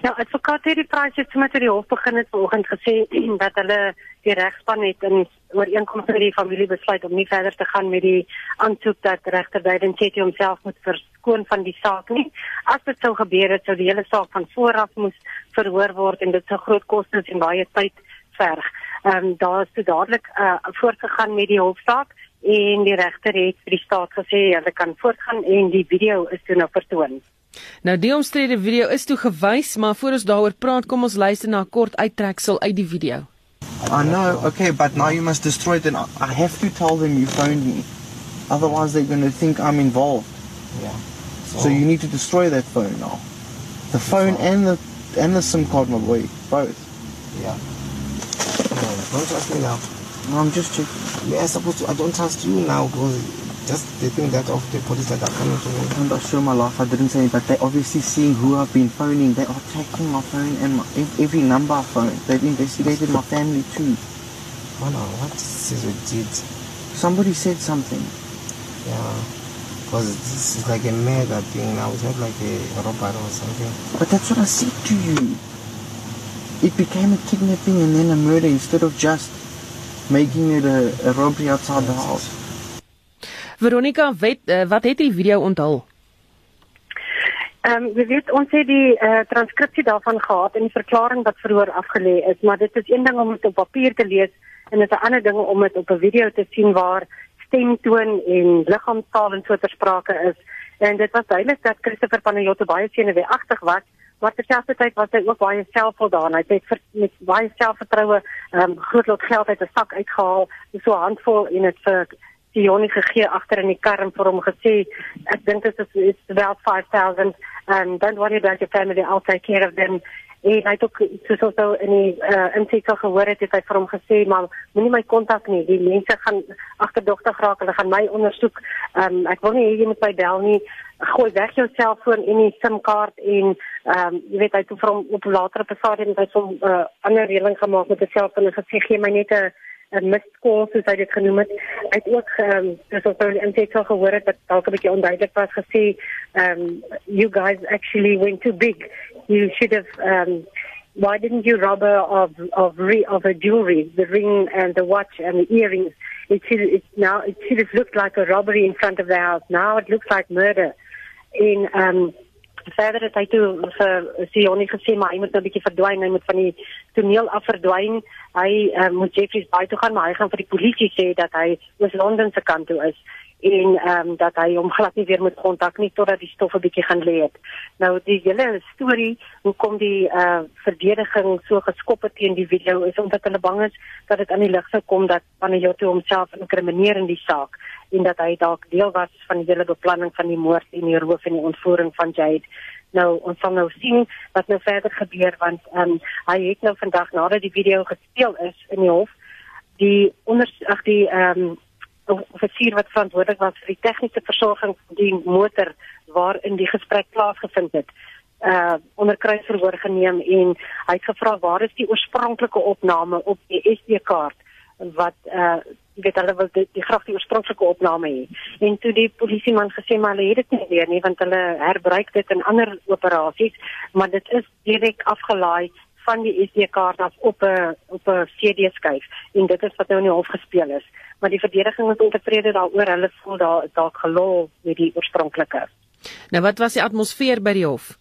Ja, advokaat het die pryse het sommer die hof begin het vanoggend gesê dat hulle die regspan het in ooreenkoms met die familie besluit om nie verder te gaan met die aansoek dat regter Biden Chetty homself moet verskoon van die saak nie. As dit sou gebeur het, sou die hele saak van vooraf moes verhoor word en dit sou groot kostes en baie tyd verg. Ehm um, daar is toe dadelik uh, voortgegaan met die hofsaak en die regter het vir die staat gesê hulle kan voortgaan en die video is toe nou vertoon. Nou die omstrede video is toe gewys, maar voor ons daaroor praat, kom ons luister na 'n kort uittreksel uit die video. I know, okay, but now you must destroy it and I have to tell them you phoned me. Otherwise they're going to think I'm involved. Yeah. So, so you need to destroy that phone now. The phone and the and the SIM card, my boy, both. Yeah. No, don't trust me now. No, I'm just checking. Yeah, I supposed to. I don't trust you now because just the thing that of the police that are coming to me. I'm not sure my life. I didn't say, but they obviously seeing who I've been phoning. They are tracking my phone and my, every number I phoned. They've investigated my family too. Mana, what Caesar did? Somebody said something. Yeah. Because this is like a mega thing now. It's not like a robbery or something. But that's what I said to you. It became a kidnapping and then a murder instead of just making it a, a robbery outside the house. Veronica, weet, uh, wat het die video onthul? Ehm um, jy weet ons het die uh, transkripsie daarvan gehad en die verklaring wat verhoor afgelê is, maar dit is een ding om dit op papier te lees en dit is 'n ander ding om dit op 'n video te sien waar stemtoon en liggaamstaal en so ter sprake is. En dit was duidelik dat Christopher Panayotto baie senuweeagtig was, maar terselfdertyd was hy ook baie selfvoldaan. Hy het vir, met baie selfvertroue ehm um, groot lot geld uit 'n sak uitgehaal, so 'n handvol en dit vir die Jonie gegee agter in die kar en vir hom gesê ek dink dit is it's about 5000 and don't worry about your family I'll take care of them. En hy het ook soos ons nou in die uh, inseker gehoor het het hy vir hom gesê maar moenie my kontak nie die mense gaan agterdogtig raak hulle gaan my ondersoek. Um, ek wil nie hê jy moet my bel nie. Gooi weg jou selfoon en die SIM-kaart en ehm um, jy weet hy het vir hom op later op 'n stadium by so 'n uh, ander reëling gemaak met 'n selfoon en gesê gee my net 'n 'n miskool soos hy dit genoem het. Het ook ehm um, dis op die intake gehoor het dat dalk 'n bietjie onduidelik was gesê ehm um, you guys actually went too big. You should have um, why didn't you rob her of of re, of a jewelry, the ring and the watch and the earrings? It should it now it should have looked like a robbery in front of the house. Now it looks like murder. In um verder het hy toe vir Sionie gesê maar hy moet nou 'n bietjie verdwyn, hy moet van die toneel af verdwyn. Hy uh, moet Jeffreys Bay toe gaan, maar hy gaan vir die polisie sê dat hy oos Londen se kant toe is en ehm um, dat hy hom glad nie weer moet kontak nie totdat die stof 'n bietjie gaan lê het. Nou die hele storie, hoekom die eh uh, verdediging so geskop het teen die video is omdat hulle bang is dat dit aan die lig sou kom dat Panayotto homself inkrimineer in die saak en dat hy dalk deel was van die hele beplanning van die moord en die roof en die ontvoering van Jade. Nou ons sal nou sien wat nou verder gebeur want ehm um, hy het nou vandag nadat die video gespeel is in die hof die onder ag die ehm um, offisier wat verantwoordelik was vir die tegniese versorging van die motor waarin die gesprek plaasgevind het uh onder kruisverhoor geneem en hy het gevra waar is die oorspronklike opname op die SD-kaart wat uh weet hulle wil die, die graag die oorspronklike opname hê. En toe die polisieman gesê maar hulle het dit nie weer nie want hulle herbruik dit in ander operasies maar dit is direk afgelaai van die SD-kaart af op 'n op 'n CD-skyf en dit is wat nou in die hof gespeel is maar die verdediging is ontevrede daaroor hulle voel daar dalk gelol met die oorspronklike Nou wat was die atmosfeer by die hof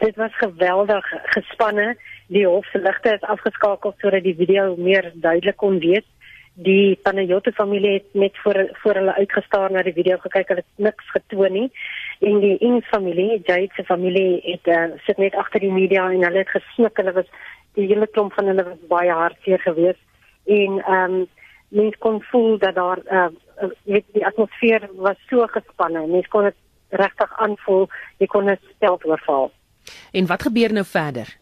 Dit was geweldig gespanne. Die hof se ligte is afgeskakel sodat die video meer duidelik kon wees. Die Panayotto familie het net voor voor hulle uitgestaar na die video gekyk. Hulle het niks getoon nie. En die Ing familie, Jade se familie het uh, sit net agter die media en hulle het gesnik. Hulle was die hele klomp van hulle was baie hartseer geweest. En ehm um, mens kon voel dat daar uh, weet die atmosfeer was so gespanne. Mens kon dit regtig aanvoel. Jy kon dit stel oorval. En wat gebeur nou verder?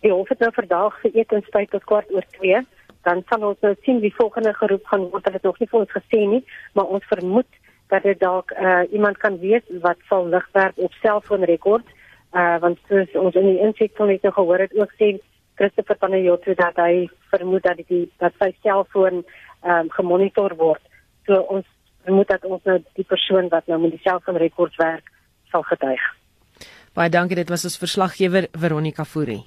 Die hof het nou vandag vir etenstyd tot kwart oor 2, dan sal ons nou sien wie volgende geroep gaan word. Hulle het nog nie vir ons gesê nie, maar ons vermoed dat dit dalk uh, iemand kan wees wat sal lig werp op selfoonrekord. Uh want soos ons in die insig van net nou gehoor het ook sê Christopher Panayotto dat hy vermoed dat die dat sy selfoon ehm um, gemonitor word. So ons vermoed dat ons nou die persoon wat nou met die selfoonrekords werk sal getuig. Baie dankie, dit was ons verslaggewer Veronica Fourie.